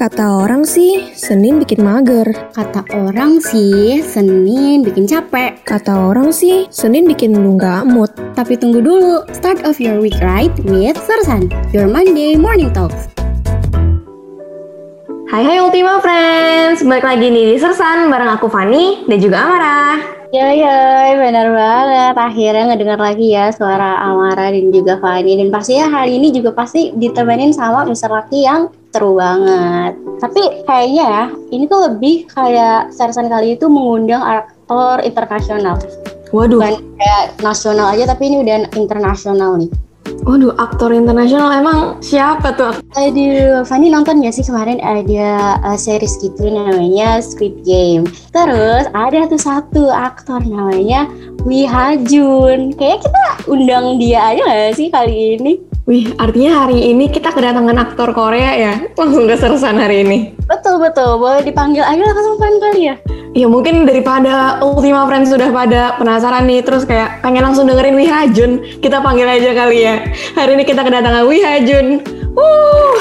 Kata orang sih, Senin bikin mager. Kata orang sih, Senin bikin capek. Kata orang sih, Senin bikin lu nggak mood. Tapi tunggu dulu, start of your week right with Sersan, your Monday morning talks. Hai hai Ultima Friends, balik lagi nih di Sersan bareng aku Fani dan juga Amara. Yoi yoi, benar banget. Akhirnya ngedengar lagi ya suara Amara dan juga Fani. Dan pastinya hari ini juga pasti ditemenin sama Mr. Laki yang seru banget. Tapi kayaknya ya, ini tuh lebih kayak Sersan kali itu mengundang aktor internasional. Waduh, Bukan kayak nasional aja, tapi ini udah internasional nih. Waduh aktor internasional emang siapa tuh? Aduh, Fanny nonton gak sih kemarin ada uh, series gitu namanya Squid Game. Terus ada tuh satu aktor namanya Lee Ha Jun. Kayaknya kita undang dia aja gak sih kali ini? Wih, artinya hari ini kita kedatangan aktor Korea ya? Langsung ke Sersan hari ini. Betul betul, boleh dipanggil aja lah kesempatan kali ya. Ya mungkin daripada Ultima Friends sudah pada penasaran nih terus kayak pengen langsung dengerin Wih Hajun, kita panggil aja kali ya. Hari ini kita kedatangan Wih Hajun. Wuh.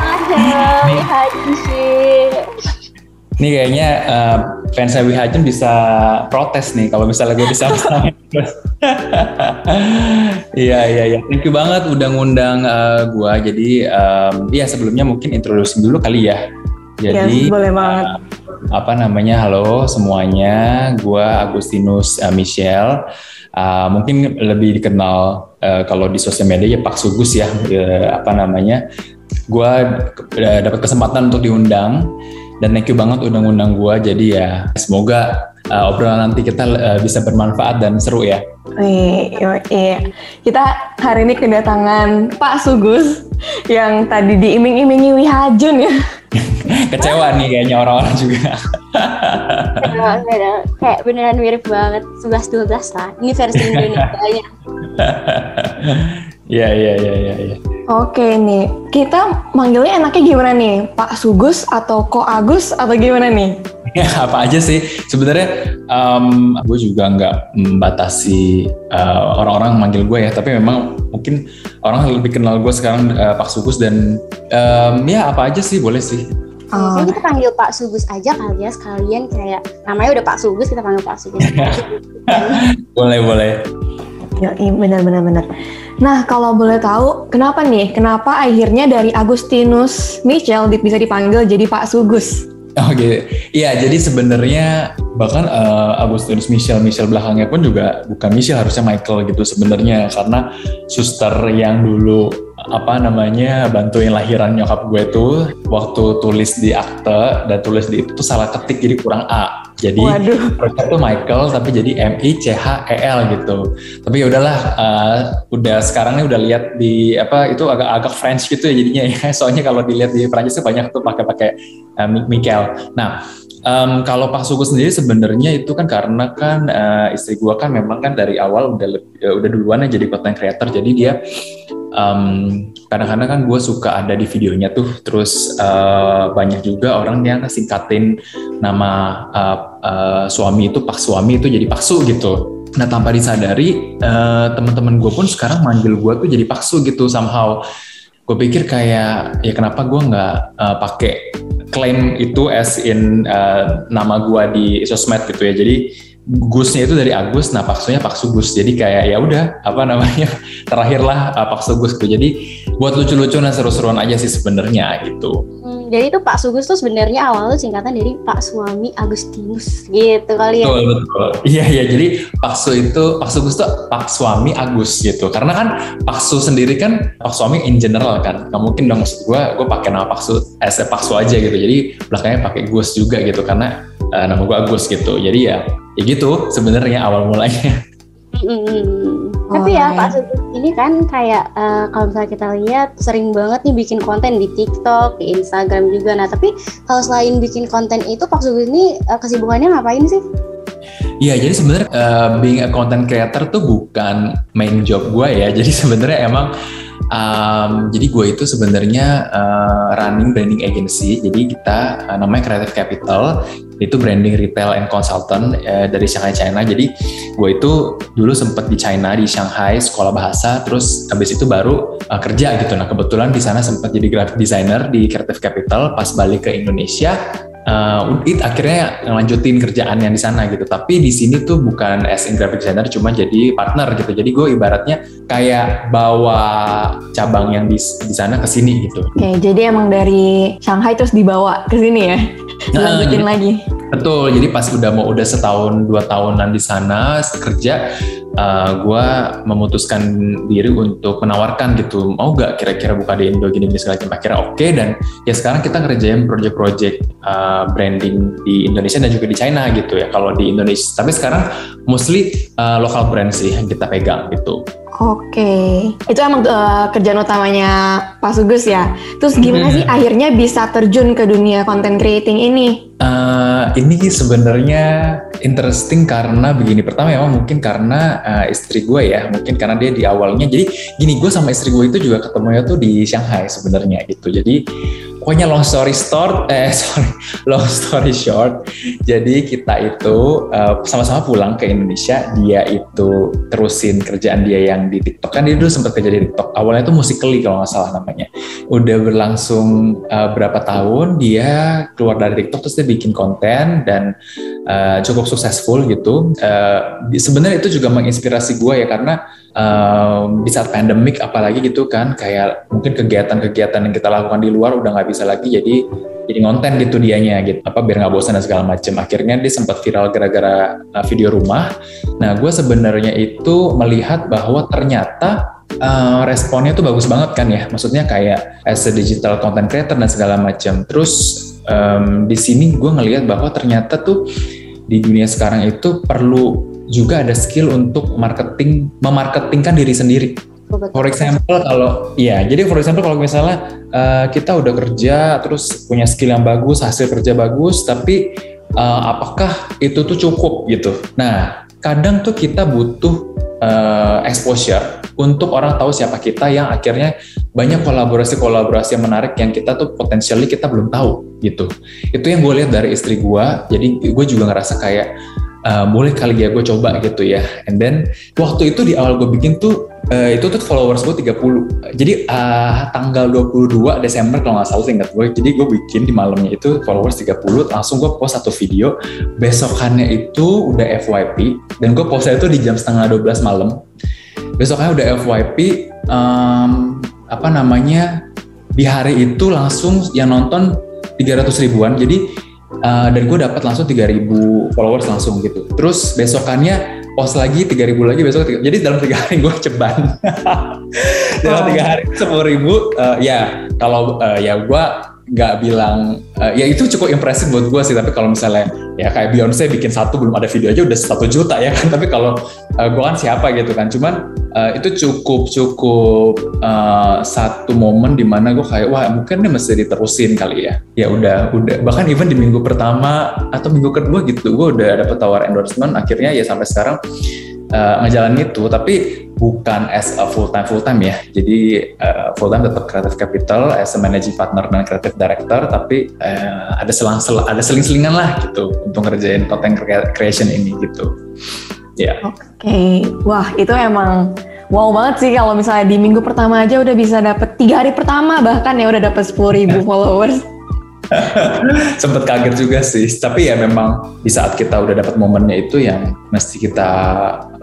Ada Lee Ha Jun sih. Ini kayaknya uh, fans Wi Hajun bisa protes nih kalau misalnya gue bisa. Iya iya iya. Thank you banget udah ngundang uh, gue. Jadi um, ya sebelumnya mungkin introducing dulu kali ya. Jadi Yes, boleh banget. uh, apa namanya? Halo semuanya. Gue Agustinus uh, Michel. Uh, mungkin lebih dikenal uh, kalau di sosial media ya Pak Sugus ya. Uh, apa namanya? Gue uh, dapat kesempatan untuk diundang dan thank you banget udah ngundang gue jadi ya semoga uh, obrolan nanti kita uh, bisa bermanfaat dan seru ya Wih, iya. Kita hari ini kedatangan Pak Sugus yang tadi diiming-imingi Wih Hajun ya. kecewa nih kayaknya orang-orang juga beneran. Kayak beneran mirip banget. 11-12 lah. Ini versi Indonesia-nya. Iya iya iya iya iya. Oke nih, kita manggilnya enaknya gimana nih? Pak Sugus atau Ko Agus atau gimana nih? Ya, apa aja sih sebenarnya um, gue juga nggak membatasi uh, orang-orang manggil gue ya tapi memang mungkin orang lebih kenal gue sekarang uh, Pak Sugus dan um, ya apa aja sih boleh sih Oh, kita panggil Pak Sugus aja kali ya sekalian kayak namanya udah Pak Sugus kita panggil Pak Sugus. boleh boleh ya, iya, benar benar benar. Nah, kalau boleh tahu, kenapa nih? Kenapa akhirnya dari Agustinus Michel bisa dipanggil jadi Pak Sugus? Oke, iya jadi sebenarnya bahkan uh, Agustinus Michel Michel belakangnya pun juga bukan Michel harusnya Michael gitu sebenarnya karena suster yang dulu apa namanya bantuin lahiran nyokap gue tuh waktu tulis di akte dan tulis di itu tuh salah ketik jadi kurang A. Jadi Waduh. harusnya tuh Michael tapi jadi M I C H E L gitu. Tapi ya udahlah uh, udah sekarang nih udah lihat di apa itu agak-agak French gitu ya jadinya ya. Soalnya kalau dilihat di Prancis tuh banyak tuh pakai-pakai uh, Michael. Nah, Em, kalau Pak Sugus sendiri sebenarnya itu kan karena kan eh, istri gua kan memang kan dari awal udah leb- eh, udah duluan ya jadi content creator jadi dia em, kadang-kadang kan gue suka ada di videonya tuh terus eh, banyak juga orang yang singkatin nama eh, eh, suami itu Pak suami itu jadi Paksu gitu. Nah tanpa disadari eh, teman-teman gue pun sekarang manggil gue tuh jadi Paksu gitu somehow. Gue pikir kayak ya kenapa gue nggak eh, pakai klaim itu as in uh, nama gua di sosmed gitu ya. Jadi Gusnya itu dari Agus, nah Paksunya Pak Sugus. Jadi kayak ya udah apa namanya terakhirlah uh, Pak Sugus gitu. Jadi buat lucu-lucu dan seru-seruan aja sih sebenarnya gitu. Hmm, jadi itu Pak Sugus tuh sebenarnya awalnya singkatan dari Pak Suami Agustinus gitu kali ya. Betul betul. Iya iya. Jadi Paksu itu Pak Sugus tuh Pak Suami Agus gitu. Karena kan Paksu sendiri kan Pak Suami in general kan. Nggak mungkin dong maksud gua gue pakai nama Paksu a Paksu aja gitu. Jadi belakangnya pakai Gus juga gitu karena uh, nama gua Agus gitu. Jadi ya ya gitu sebenarnya awal mulanya. Oh, Tapi ya. Pak Sugus ini kan kayak eh, kalau misalnya kita lihat sering banget nih bikin konten di TikTok, di Instagram juga. Nah tapi kalau selain bikin konten itu Pak Sugus ini eh, kesibukannya ngapain sih? Iya, jadi sebenarnya uh, being a content creator tuh bukan main job gue ya. Jadi sebenarnya emang um, jadi gue itu sebenarnya uh, running branding agency. Jadi kita uh, namanya Creative Capital. Itu branding retail and consultant uh, dari Shanghai China. Jadi gue itu dulu sempat di China di Shanghai sekolah bahasa. Terus habis itu baru uh, kerja gitu. Nah kebetulan di sana sempat jadi graphic designer di Creative Capital. Pas balik ke Indonesia, uh, it akhirnya ngelanjutin kerjaan yang di sana gitu. Tapi di sini tuh bukan as in graphic designer, cuma jadi partner gitu. Jadi gue ibaratnya kayak bawa cabang yang di, di sana ke sini gitu. Oke, jadi emang dari Shanghai terus dibawa ke sini ya? Dilanjutin nah, lagi? Betul, jadi pas udah mau udah setahun dua tahunan di sana kerja, uh, eh, gue memutuskan diri untuk menawarkan gitu mau gak kira-kira buka di Indo gini gini segala macam? Oke okay, dan ya sekarang kita ngerjain project-project uh, branding di Indonesia dan juga di China gitu ya kalau di Indonesia. Tapi sekarang mostly uh, lokal brand sih yang kita pegang gitu Oke, itu emang uh, kerjaan utamanya Pak Sugus ya. Terus gimana hmm. sih akhirnya bisa terjun ke dunia content creating ini? Uh, ini sebenarnya interesting karena begini. Pertama memang mungkin karena uh, istri gue ya, mungkin karena dia di awalnya. Jadi gini, gue sama istri gue itu juga ketemunya tuh di Shanghai sebenarnya gitu. Jadi pokoknya long story short eh sorry long story short jadi kita itu uh, sama-sama pulang ke Indonesia. Dia itu terusin kerjaan dia yang di TikTok. Kan dia dulu sempat kerja di TikTok. Awalnya itu musikally kalau nggak salah namanya. Udah berlangsung uh, berapa tahun dia keluar dari TikTok terus dia bikin konten dan uh, cukup successful gitu. Uh, sebenarnya itu juga menginspirasi gue ya karena um, pandemik apalagi gitu kan kayak mungkin kegiatan-kegiatan yang kita lakukan di luar udah nggak bisa lagi jadi jadi ngonten gitu dianya gitu. Apa biar nggak bosan dan segala macam akhirnya dia sempat viral gara-gara uh, video rumah. Nah gue sebenarnya itu melihat bahwa ternyata uh, responnya tuh bagus banget kan ya. Maksudnya kayak as a digital content creator dan segala macam terus um, di sini gue ngelihat bahwa ternyata tuh di dunia sekarang itu perlu juga ada skill untuk marketing memarketingkan diri sendiri. For example kalau ya jadi for example kalau misalnya uh, kita udah kerja terus punya skill yang bagus hasil kerja bagus tapi uh, apakah itu tuh cukup gitu. Nah kadang tuh kita butuh uh, exposure untuk orang tahu siapa kita yang akhirnya banyak kolaborasi-kolaborasi yang menarik yang kita tuh potensialnya kita belum tahu gitu. Itu yang gue lihat dari istri gue. Jadi gue juga ngerasa kayak uh, boleh kali ya gue coba gitu ya. And then waktu itu di awal gue bikin tuh uh, itu tuh followers gue 30. Jadi uh, tanggal 22 Desember kalau nggak salah ingat gue. Jadi gue bikin di malamnya itu followers 30 langsung gue post satu video. Besokannya itu udah FYP dan gue postnya itu di jam setengah 12 malam. Besoknya udah FYP um, apa namanya di hari itu langsung yang nonton 300 ribuan. Jadi uh, dan gue dapat langsung 3000 followers langsung gitu. Terus besokannya post lagi 3000 lagi besok jadi dalam tiga hari gue ceban. Dalam tiga hari sepuluh ribu uh, ya kalau uh, ya gue nggak bilang uh, ya itu cukup impresif buat gue sih tapi kalau misalnya ya kayak Beyonce bikin satu belum ada video aja udah satu juta ya kan. Tapi kalau uh, gue kan siapa gitu kan. Cuman uh, itu cukup cukup uh, satu momen di mana gue kayak wah mungkin ini mesti diterusin kali ya. Ya udah udah. Bahkan even di minggu pertama atau minggu kedua gitu gue udah dapet tawar endorsement. Akhirnya ya sampai sekarang uh, ngejalanin itu tapi bukan as a full time full time ya jadi uh, full time tetap creative capital as a managing partner dan creative director tapi uh, ada selang sel ada seling selingan lah gitu untuk ngerjain content creation ini gitu ya yeah. oke okay. wah itu emang wow banget sih kalau misalnya di minggu pertama aja udah bisa dapet tiga hari pertama bahkan ya udah dapet sepuluh ribu followers sempet kaget juga sih tapi ya memang di saat kita udah dapat momennya itu yang mesti kita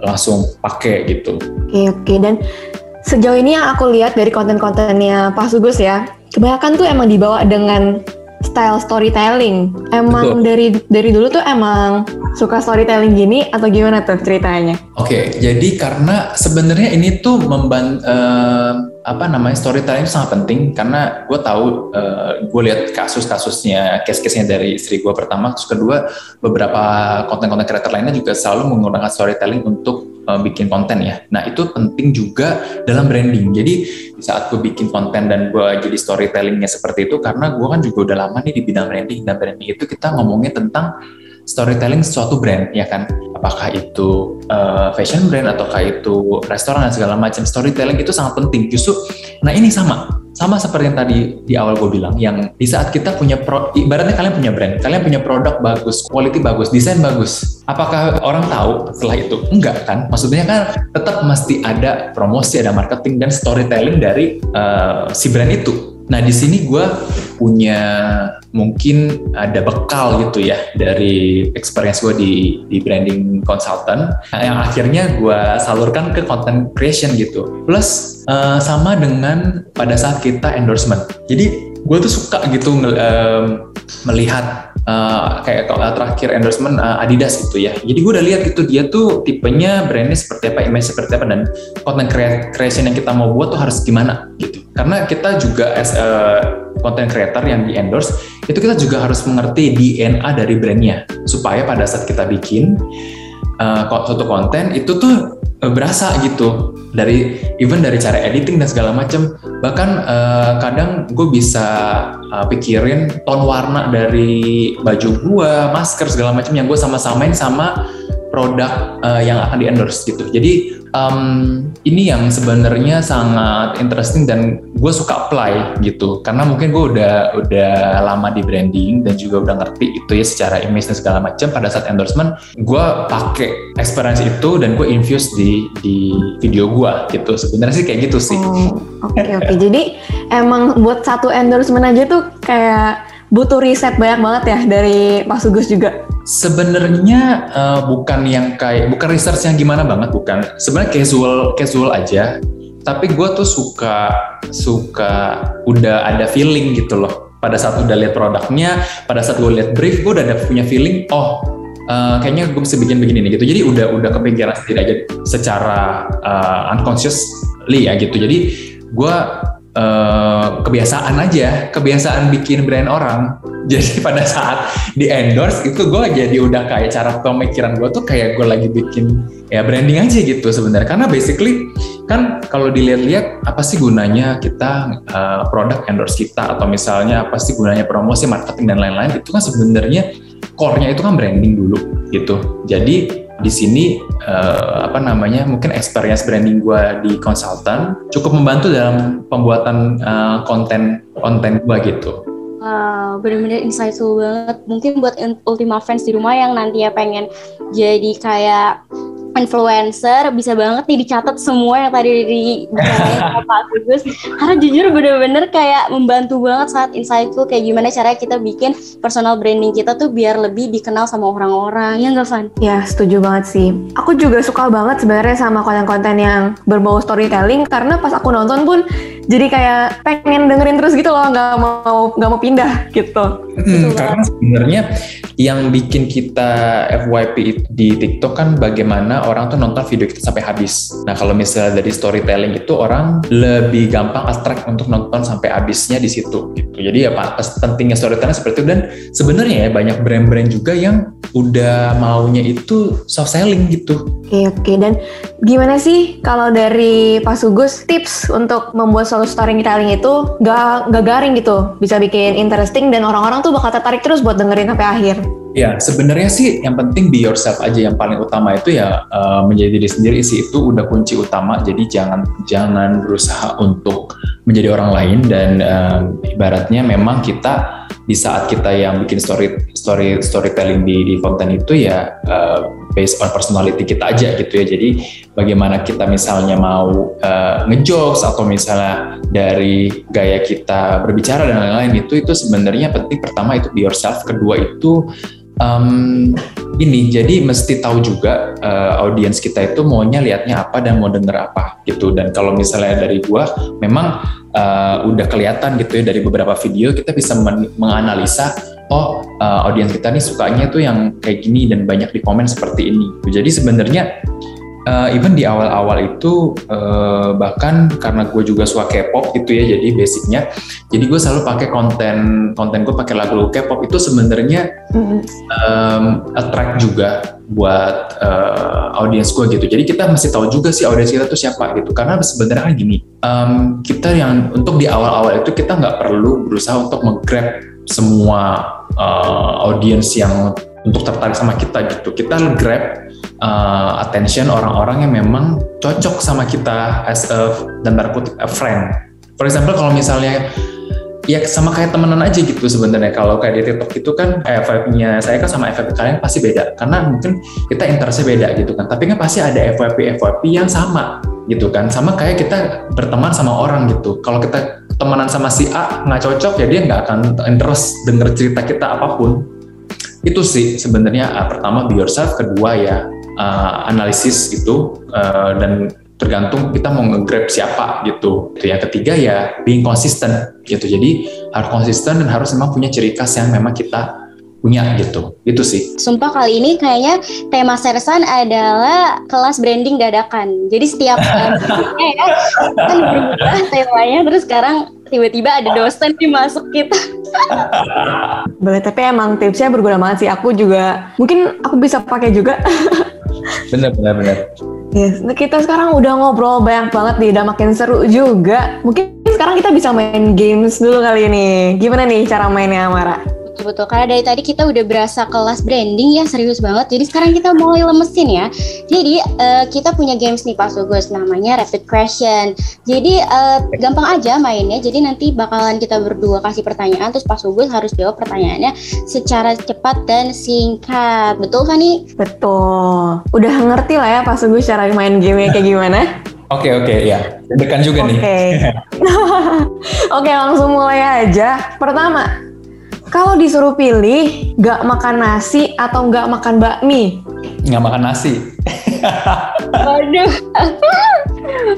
langsung pakai gitu oke oke dan sejauh ini yang aku lihat dari konten-kontennya Pak Sugus ya kebanyakan tuh emang dibawa dengan style storytelling. Emang Betul. dari dari dulu tuh emang suka storytelling gini atau gimana tuh ceritanya? Oke, okay, jadi karena sebenarnya ini tuh memban uh, apa namanya storytelling sangat penting karena gue tahu uh, gue lihat kasus-kasusnya case-case-nya dari istri gue pertama terus kedua beberapa konten-konten kreator lainnya juga selalu menggunakan storytelling untuk uh, bikin konten ya. Nah itu penting juga dalam branding. Jadi di saat gue bikin konten dan gue jadi storytellingnya seperti itu karena gue kan juga udah lama nih di bidang branding dan branding itu kita ngomongin tentang storytelling suatu brand ya kan apakah itu uh, fashion brand ataukah itu restoran dan segala macam storytelling itu sangat penting justru nah ini sama sama seperti yang tadi di awal gue bilang yang di saat kita punya pro, ibaratnya kalian punya brand kalian punya produk bagus quality bagus desain bagus apakah orang tahu setelah itu? Enggak kan? Maksudnya kan tetap mesti ada promosi, ada marketing dan storytelling dari uh, si brand itu. Nah di sini gue punya mungkin ada bekal gitu ya dari experience gue di di branding consultant yang akhirnya gue salurkan ke content creation gitu. Plus uh, sama dengan pada saat kita endorsement. Jadi gue tuh suka gitu um, melihat uh, kayak kalau terakhir endorsement uh, Adidas gitu ya. Jadi gue udah lihat gitu dia tuh tipenya brandnya seperti apa, image seperti apa dan content creation yang kita mau buat tuh harus gimana gitu. Karena kita juga as a content creator yang di endorse itu kita juga harus mengerti DNA dari brandnya supaya pada saat kita bikin uh, suatu konten itu tuh berasa gitu. Dari even dari cara editing dan segala macam bahkan uh, kadang gue bisa uh, pikirin tone warna dari baju gue masker segala macam yang gue sama-samain sama produk uh, yang akan di endorse gitu. Jadi um, ini yang sebenarnya sangat interesting dan gue suka apply gitu. Karena mungkin gue udah udah lama di branding dan juga udah ngerti itu ya secara image dan segala macam. Pada saat endorsement gue pakai experience itu dan gue infuse di di video gue gitu. Sebenarnya sih kayak gitu sih. Oke oh, oke okay, okay. jadi emang buat satu endorsement aja tuh kayak butuh riset banyak banget ya dari Pak Sugus juga Sebenarnya uh, bukan yang kayak bukan research yang gimana banget bukan. Sebenarnya casual casual aja. Tapi gue tuh suka suka udah ada feeling gitu loh. Pada saat udah lihat produknya, pada saat gue lihat brief, gue udah ada punya feeling. Oh, uh, kayaknya gue bisa bikin begini nih gitu. Jadi udah udah kepikiran sendiri aja secara uh, unconsciously ya gitu. Jadi gue Uh, kebiasaan aja, kebiasaan bikin brand orang. Jadi pada saat di endorse itu gue jadi udah kayak cara pemikiran gue tuh kayak gue lagi bikin ya branding aja gitu sebenarnya. Karena basically kan kalau dilihat-lihat apa sih gunanya kita uh, produk endorse kita atau misalnya apa sih gunanya promosi, marketing dan lain-lain itu kan sebenarnya core-nya itu kan branding dulu gitu. Jadi di sini uh, apa namanya mungkin experience branding gue di konsultan cukup membantu dalam pembuatan uh, konten konten gue gitu. Wow, bener-bener insightful banget. Mungkin buat Ultima fans di rumah yang nantinya pengen jadi kayak influencer bisa banget nih dicatat semua yang tadi dibicarain sama Pak Agus karena jujur bener-bener kayak membantu banget saat insightful kayak gimana cara kita bikin personal branding kita tuh biar lebih dikenal sama orang-orang ya nggak Van? Ya setuju banget sih aku juga suka banget sebenarnya sama konten-konten yang berbau storytelling karena pas aku nonton pun jadi kayak pengen dengerin terus gitu loh nggak mau nggak mau pindah gitu. Hmm, karena sebenarnya yang bikin kita FYP di TikTok kan bagaimana orang tuh nonton video kita sampai habis. Nah kalau misalnya dari storytelling itu orang lebih gampang attract untuk nonton sampai habisnya di situ gitu. Jadi ya pas pentingnya storytelling seperti itu dan sebenarnya ya banyak brand-brand juga yang udah maunya itu soft selling gitu. Oke oke dan gimana sih kalau dari Pak Sugus tips untuk membuat suatu storytelling itu gak, gak garing gitu? Bisa bikin interesting dan orang-orang tuh bakal tertarik terus buat dengerin sampai akhir. Ya sebenarnya sih yang penting be yourself aja. Yang paling utama itu ya uh, menjadi diri sendiri sih. Itu udah kunci utama. Jadi jangan jangan berusaha untuk menjadi orang lain. Dan uh, ibaratnya memang kita di saat kita yang bikin story story storytelling di di konten itu ya uh, based on personality kita aja gitu ya. Jadi bagaimana kita misalnya mau uh, ngejokes atau misalnya dari gaya kita berbicara dan lain-lain itu itu sebenarnya penting pertama itu be yourself kedua itu um, ini. Jadi mesti tahu juga uh, audiens kita itu maunya liatnya apa dan mau denger apa gitu. Dan kalau misalnya dari gua memang uh, udah kelihatan gitu ya dari beberapa video kita bisa men menganalisa oh uh, audiens kita nih sukanya tuh yang kayak gini dan banyak di komen seperti ini. Jadi sebenarnya uh, even di awal-awal itu uh, bahkan karena gue juga suka K-pop gitu ya jadi basicnya jadi gue selalu pakai konten konten gue pakai lagu K-pop itu sebenarnya um, attract juga buat uh, audiens gue gitu. Jadi kita mesti tahu juga sih audiens kita tuh siapa gitu. Karena sebenarnya kan gini um, kita yang untuk di awal-awal itu kita nggak perlu berusaha untuk menggrab semua uh, audiens yang untuk tertarik sama kita gitu. Kita grab uh, attention orang-orang yang memang cocok sama kita as a dan kutip a friend. For example kalau misalnya ya sama kayak temenan aja gitu sebenarnya. Kalau kayak di TikTok itu kan FYP-nya saya kan sama FYP kalian pasti beda. Karena mungkin kita interestnya beda gitu kan. Tapi kan pasti ada FYP FYP yang sama gitu kan sama kayak kita berteman sama orang gitu kalau kita temenan sama si A nggak cocok ya dia nggak akan interest denger cerita kita apa pun itu sih sebenarnya uh, pertama be yourself kedua ya uh, analisis gitu uh, dan tergantung kita mau nge-grab siapa gitu. Itu yang ketiga ya being consistent gitu. Jadi harus konsisten dan harus memang punya ciri khas yang memang kita punya gitu. Itu sih. Sumpah kali ini kayaknya tema Sersan adalah kelas branding dadakan. Jadi setiap ya, kan berubah temanya terus sekarang tiba-tiba ada dosen nih masuk kita. Boleh, tapi emang tipsnya berguna banget sih. Aku juga mungkin aku bisa pakai juga. bener, bener, bener. Yes, nah kita sekarang udah ngobrol banyak banget nih, udah makin seru juga. Mungkin sekarang kita bisa main games dulu kali ini. Gimana nih cara mainnya, Amara? Betul-betul, karena dari tadi kita udah berasa kelas branding ya, serius banget. Jadi sekarang kita mulai lemesin ya. Jadi uh, kita punya games nih Pak Sugus, namanya Rapid Question. Jadi uh, gampang aja mainnya, jadi nanti bakalan kita berdua kasih pertanyaan, terus Pak Sugus harus jawab pertanyaannya secara cepat dan singkat. Betul kan nih? Betul. Udah ngerti lah ya Pak Sugus cara main gamenya kayak gimana? Oke okay, oke okay, ya, dekan juga okay. nih. Oke okay, langsung mulai aja. Pertama, kalau disuruh pilih, nggak makan nasi atau nggak makan bakmi? Nggak makan nasi. Waduh.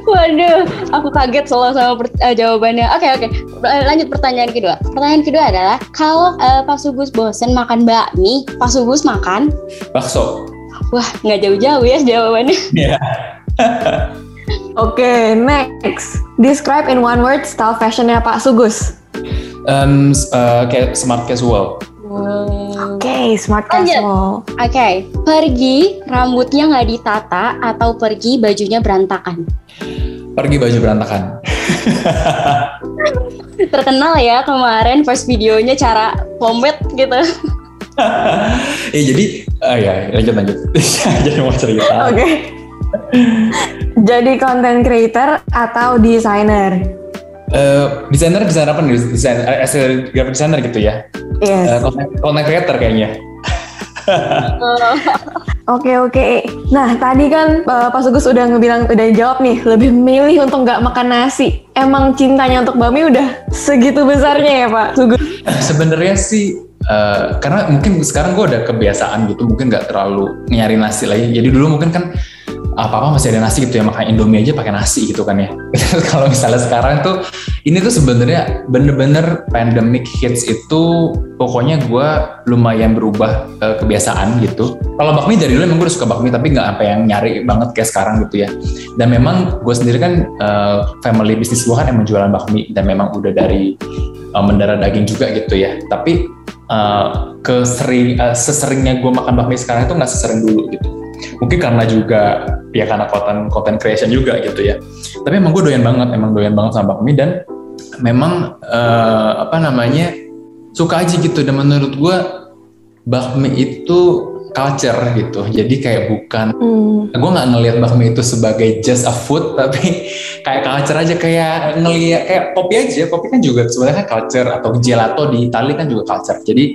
Waduh, aku kaget selalu sama uh, jawabannya. Oke, okay, oke. Okay. Lanjut pertanyaan kedua. Pertanyaan kedua adalah, kalau uh, Pak Sugus bosen makan bakmi, Pak Sugus makan? Bakso. Wah, nggak jauh-jauh ya jawabannya. Iya. Oke, okay, next. Describe in one word style fashionnya Pak Sugus um, uh, kayak smart casual. Oke, okay, smart casual. Oke, okay. pergi rambutnya nggak ditata atau pergi bajunya berantakan? Pergi baju berantakan. Terkenal ya kemarin first videonya cara pomade gitu. eh jadi, uh, ya lanjut lanjut. jadi mau cerita. Oke. Okay. jadi content creator atau designer? Uh, desainer desainer apa nih desainer uh, graphic designer gitu ya yes. uh, content, content creator kayaknya Oke oke. Nah tadi kan uh, Pak Sugus udah ngebilang udah jawab nih lebih milih untuk nggak makan nasi. Emang cintanya untuk bami udah segitu besarnya ya Pak Sugus? Sebenarnya sih uh, karena mungkin sekarang gue udah kebiasaan gitu mungkin nggak terlalu nyari nasi lagi. Jadi dulu mungkin kan apa-apa masih ada nasi gitu ya makan Indomie aja pakai nasi gitu kan ya. Kalau misalnya sekarang tuh ini tuh sebenarnya bener-bener pandemic hits itu pokoknya gue lumayan berubah uh, kebiasaan gitu. Kalau bakmi dari dulu emang gue suka bakmi tapi nggak apa yang nyari banget kayak sekarang gitu ya. Dan memang gue sendiri kan uh, family bisnis gue kan emang jualan bakmi dan memang udah dari uh, mendarah daging juga gitu ya. Tapi uh, kesering uh, seseringnya gue makan bakmi sekarang itu nggak sesering dulu gitu mungkin karena juga ya karena konten content creation juga gitu ya. Tapi emang gue doyan banget emang doyan banget sama bakmi dan memang uh, apa namanya suka aja gitu. Dan menurut gue bakmi itu culture gitu. Jadi kayak bukan hmm. gue nggak ngelihat bakmi itu sebagai just a food tapi kayak culture aja. Kayak ngelihat kayak kopi aja. Kopi kan juga sebenarnya culture atau gelato di Itali kan juga culture. Jadi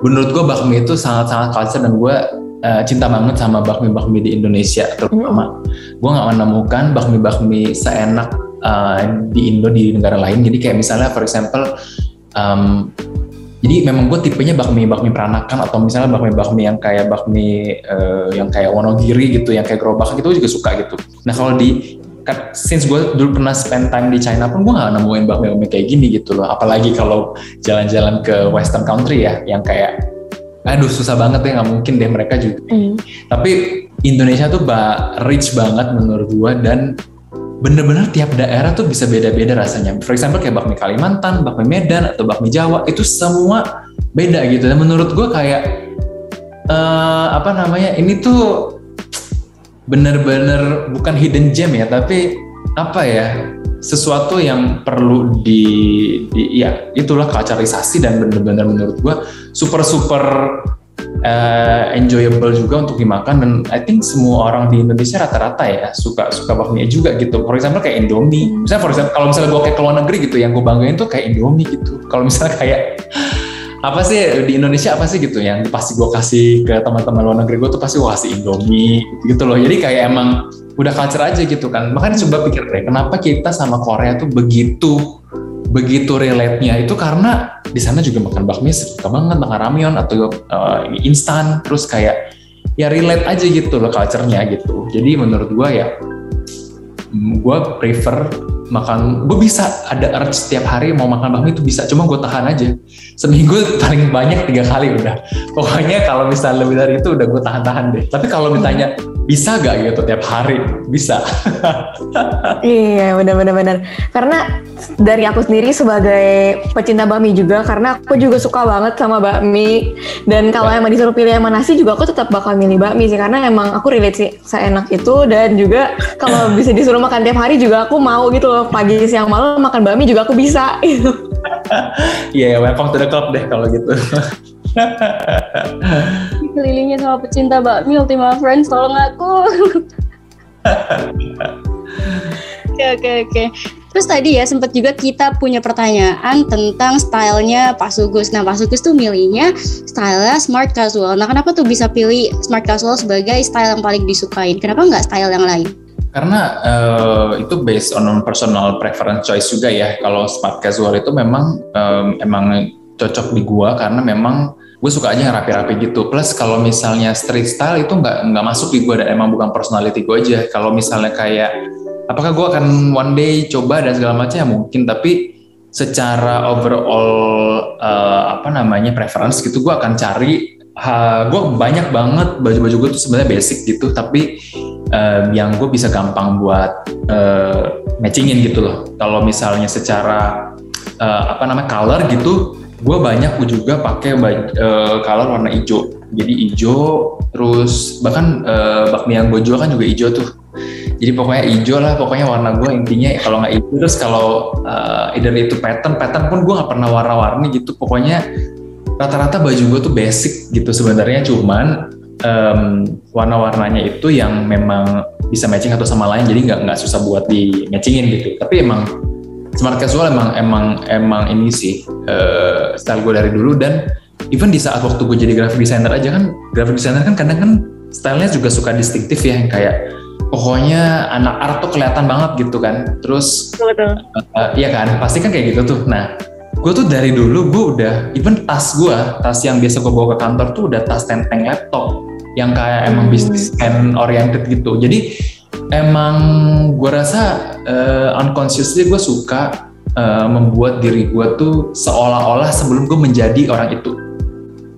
menurut gue bakmi itu sangat-sangat culture dan gue uh, cinta banget sama bakmi-bakmi di Indonesia terutama. Mm. Gue nggak menemukan bakmi-bakmi seenak uh, di Indo di negara lain. Jadi kayak misalnya, for example, um, jadi memang gue tipenya bakmi-bakmi peranakan atau misalnya bakmi-bakmi yang kayak bakmi uh, yang kayak Wonogiri gitu, yang kayak gerobak gitu juga suka gitu. Nah kalau di kan since gue dulu pernah spend time di China pun gue gak nemuin bakmi-bakmi kayak gini gitu loh apalagi kalau jalan-jalan ke western country ya yang kayak aduh susah banget ya nggak mungkin deh mereka juga. Mm. tapi Indonesia tuh ba rich banget menurut gua dan bener-bener tiap daerah tuh bisa beda-beda rasanya. For example kayak bakmi Kalimantan bakmi Medan atau bakmi Jawa itu semua beda gitu. Dan menurut gua kayak uh, apa namanya ini tuh bener-bener bukan hidden gem ya tapi apa ya sesuatu yang perlu di, di ya itulah kacarisasi dan benar-benar menurut gue super super uh, enjoyable juga untuk dimakan dan I think semua orang di Indonesia rata-rata ya suka suka bakmi juga gitu. For example kayak Indomie. Misalnya for example kalau misalnya gue kayak ke luar negeri gitu yang gue banggain tuh kayak Indomie gitu. Kalau misalnya kayak apa sih di Indonesia apa sih gitu yang pasti gue kasih ke teman-teman luar negeri gue tuh pasti gue kasih Indomie gitu, loh. Jadi kayak emang udah culture aja gitu kan. Makanya coba pikir deh kenapa kita sama Korea tuh begitu begitu relate-nya itu karena di sana juga makan bakmi suka banget makan ramyeon atau uh, instan terus kayak ya relate aja gitu loh culture-nya gitu. Jadi menurut gua ya gue prefer makan gue bisa ada urge setiap hari mau makan bakmi itu bisa cuma gue tahan aja. Seminggu paling banyak tiga kali udah. Pokoknya kalau misalnya lebih dari itu udah gue tahan-tahan deh. Tapi kalau ditanya bisa gak gitu tiap hari? Bisa. Iya benar-benar benar. Karena dari aku sendiri sebagai pecinta bakmi juga karena aku juga suka banget sama bakmi. Dan kalau ya. emang disuruh pilih yang mana sih juga aku tetap bakal milih bakmi sih. Karena emang aku relate sih seenak itu. Dan juga kalau bisa disuruh makan tiap hari juga aku mau gitu loh. Pagi siang malam makan bakmi juga aku bisa. Iya, yeah, welcome to the club deh kalau gitu. Kelilingnya sama pecinta bakmi Ultima Friends, tolong aku. Oke, oke, oke. Terus tadi ya sempat juga kita punya pertanyaan tentang stylenya Pak Sugus. Nah Pak Sugus tuh milihnya stylenya smart casual. Nah kenapa tuh bisa pilih smart casual sebagai style yang paling disukain? Kenapa nggak style yang lain? Karena uh, itu based on personal preference choice juga ya. Kalau smart casual itu memang um, emang cocok di gua karena memang gue suka aja yang rapi-rapi gitu. Plus kalau misalnya street style itu nggak nggak masuk di gue dan emang bukan personality gue aja. Kalau misalnya kayak apakah gue akan one day coba dan segala macam ya mungkin, tapi secara overall uh, apa namanya preference gitu gue akan cari uh, gue banyak banget baju-baju gue tuh sebenarnya basic gitu tapi uh, yang gue bisa gampang buat uh, matchingin gitu loh kalau misalnya secara uh, apa namanya color gitu gue banyak juga pakai uh, color warna hijau. Jadi hijau terus bahkan uh, bakmi yang gue jual kan juga hijau tuh. Jadi pokoknya hijau lah pokoknya warna gue intinya kalau nggak hijau terus kalau uh, either itu pattern pattern pun gue nggak pernah warna-warni gitu. Pokoknya rata-rata baju gue tuh basic gitu sebenarnya. Cuman um, warna-warnanya itu yang memang bisa matching atau sama lain jadi nggak nggak susah buat di matchingin gitu. Tapi emang smart casual emang emang emang ini sih uh, style gue dari dulu dan even di saat waktu gue jadi graphic designer aja kan graphic designer kan kadang kan stylenya juga suka distinktif ya yang kayak pokoknya anak art tuh kelihatan banget gitu kan. Terus betul. uh, iya kan pasti kan kayak gitu tuh. Nah gue tuh dari dulu gue udah even tas gue tas yang biasa gue bawa ke kantor tuh udah tas tenteng laptop yang kayak emang hmm. bisnis and oriented gitu. Jadi emang gue rasa uh, unconsciously gue suka uh, membuat diri gue tuh seolah-olah sebelum gue menjadi orang itu.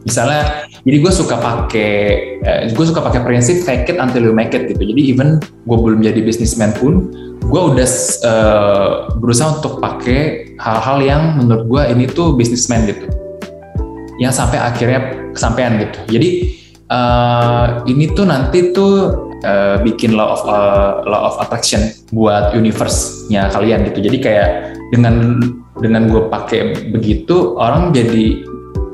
Misalnya jadi gue suka pakai uh, gue suka pakai prinsip fake it until you make it gitu. Jadi even gue belum jadi businessman pun gue udah uh, berusaha untuk pakai hal-hal yang menurut gue ini tuh businessman gitu. Yang sampai akhirnya kesampaian gitu. Jadi uh, ini tuh nanti tuh uh, bikin law of uh, law of attraction buat universe-nya kalian gitu. Jadi kayak dengan dengan gue pakai begitu orang jadi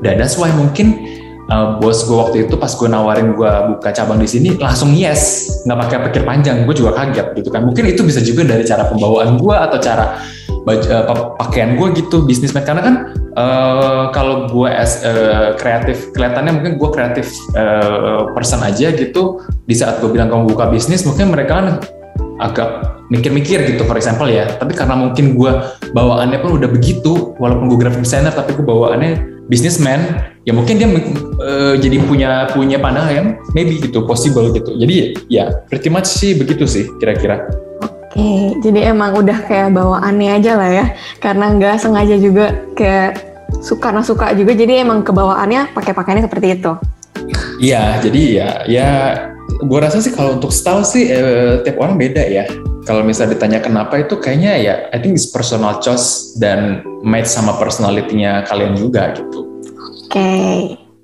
that's why mungkin uh, bos gue waktu itu pas gue nawarin gue buka cabang di sini langsung yes nggak pakai pikir panjang gue juga kaget gitu kan mungkin itu bisa juga dari cara pembawaan gue atau cara baju, uh, pakaian gue gitu bisnismen. Karena kan uh, kalau gue as uh, kreatif kelihatannya mungkin gue kreatif uh, person aja gitu. Di saat gue bilang kamu buka bisnis mungkin mereka kan agak mikir-mikir gitu for example ya. Tapi karena mungkin gue bawaannya pun udah begitu walaupun gue graphic designer tapi gue bawaannya businessman ya mungkin dia uh, jadi punya punya pandangan maybe gitu possible gitu. Jadi ya pretty much sih begitu sih kira-kira jadi emang udah kayak bawaannya aja lah ya, karena nggak sengaja juga kayak suka karena suka juga, jadi emang kebawaannya pakai pakaiannya seperti itu. Iya, jadi ya, ya, gue rasa sih kalau untuk style sih eh, tiap orang beda ya. Kalau misalnya ditanya kenapa itu kayaknya ya, I think it's personal choice dan match sama personality-nya kalian juga gitu. Oke. Okay.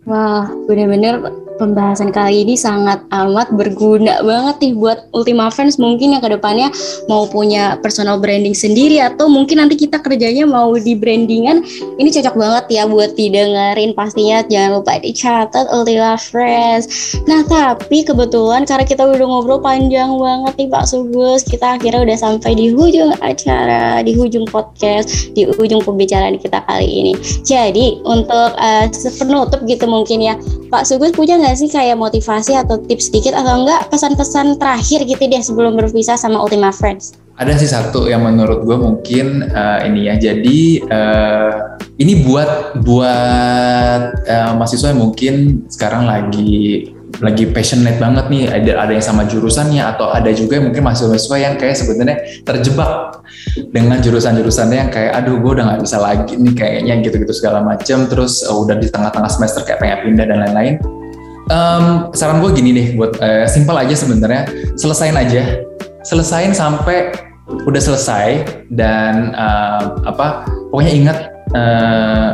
Wah, bener-bener pembahasan kali ini sangat amat berguna banget nih buat Ultima Fans mungkin yang ke depannya mau punya personal branding sendiri atau mungkin nanti kita kerjanya mau di brandingan. Ini cocok banget ya buat didengerin pastinya. Jangan lupa dicatat Ultima Friends nah tapi kebetulan karena kita udah ngobrol panjang banget nih Pak Sugus kita akhirnya udah sampai di ujung acara di ujung podcast di ujung pembicaraan kita kali ini. Jadi untuk uh, penutup gitu mungkin ya Pak Sugus punya nggak sih kayak motivasi atau tips sedikit atau enggak pesan-pesan terakhir gitu deh sebelum berpisah sama Ultima Friends? Ada sih satu yang menurut gue mungkin uh, ini ya. Jadi uh, ini buat buat uh, mahasiswa yang mungkin sekarang lagi lagi passionate banget nih ada ada yang sama jurusannya atau ada juga yang mungkin mahasiswa yang kayak sebenarnya terjebak dengan jurusan-jurusannya yang kayak aduh gue udah nggak bisa lagi nih kayaknya gitu-gitu segala macam terus uh, udah di tengah-tengah semester kayak pengen pindah dan lain-lain um, saran gue gini nih buat uh, simpel aja sebenarnya. Selesain aja. Selesain sampai udah selesai dan uh, apa pokoknya ingat uh,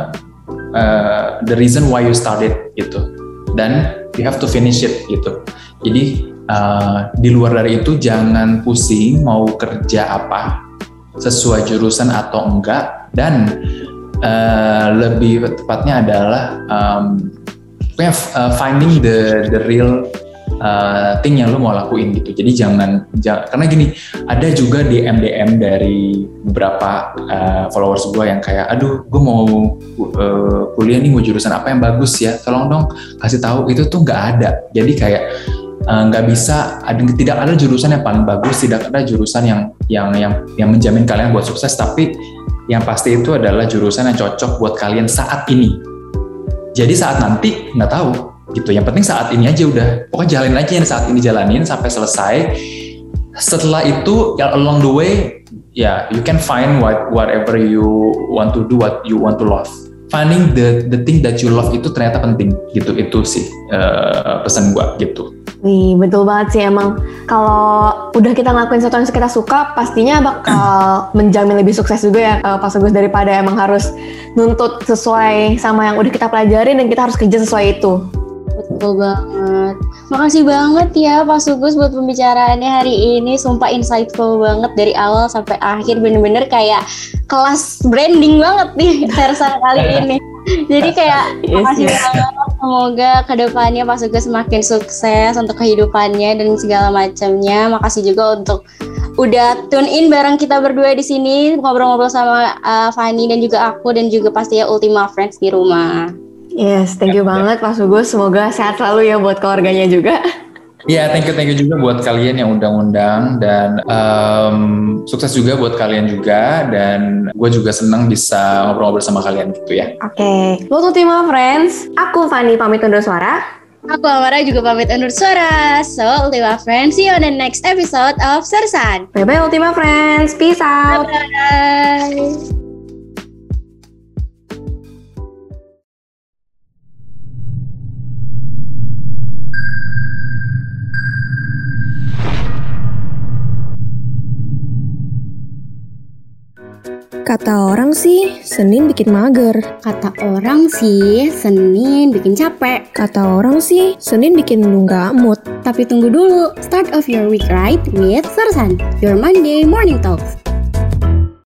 uh, the reason why you started gitu. Dan you have to finish it gitu. Jadi uh, di luar dari itu jangan pusing mau kerja apa sesuai jurusan atau enggak. Dan uh, lebih tepatnya adalah um, uh, finding the the real uh, thing yang lo mau lakuin gitu. Jadi jangan, jangan karena gini ada juga di MDM dari beberapa uh, followers gue yang kayak, aduh gue mau uh, kuliah nih mau jurusan apa yang bagus ya, tolong dong kasih tahu itu tuh nggak ada. Jadi kayak nggak uh, bisa ada tidak ada jurusan yang paling bagus, tidak ada jurusan yang yang yang yang menjamin kalian buat sukses, tapi yang pasti itu adalah jurusan yang cocok buat kalian saat ini jadi saat nanti nggak tahu gitu. Yang penting saat ini aja udah. Pokoknya jalanin aja yang saat ini jalanin sampai selesai. Setelah itu ya along the way ya yeah, you can find what whatever you want to do, what you want to love. Finding the the thing that you love itu ternyata penting gitu. Itu sih uh, pesan gua gitu. Nih, betul banget sih emang. Kalau udah kita ngelakuin sesuatu yang kita suka, pastinya bakal menjamin lebih sukses juga ya uh, Pak Sugus daripada emang harus nuntut sesuai sama yang udah kita pelajarin dan kita harus kerja sesuai itu. Betul banget. Makasih banget ya Pak Sugus buat pembicaraannya hari ini. Sumpah insightful banget dari awal sampai akhir. Bener-bener kayak kelas branding banget nih Tersa kali ini. Jadi kayak yes, makasih yes. banget. Semoga ke depannya Pak Sugas semakin sukses untuk kehidupannya dan segala macamnya. Makasih juga untuk udah tune in bareng kita berdua di sini ngobrol-ngobrol sama uh, Fanny dan juga aku dan juga pasti ya Ultima Friends di rumah. Yes, thank you ya, banget Pak Sugus. Semoga sehat selalu ya buat keluarganya juga. Iya, yeah, thank you, thank you juga buat kalian yang undang-undang dan um, sukses juga buat kalian juga dan gue juga senang bisa ngobrol-ngobrol sama kalian gitu ya. Oke, okay. Buat Ultima Friends, aku Fanny pamit undur suara. Aku Amara juga pamit undur suara. So, Ultima Friends, see you on the next episode of Sersan. Bye-bye Ultima Friends, peace out. Bye-bye. Kata orang sih, Senin bikin mager. Kata orang sih, Senin bikin capek. Kata orang sih, Senin bikin lu nggak mood. Tapi tunggu dulu, start of your week right with Sersan, your Monday morning talks.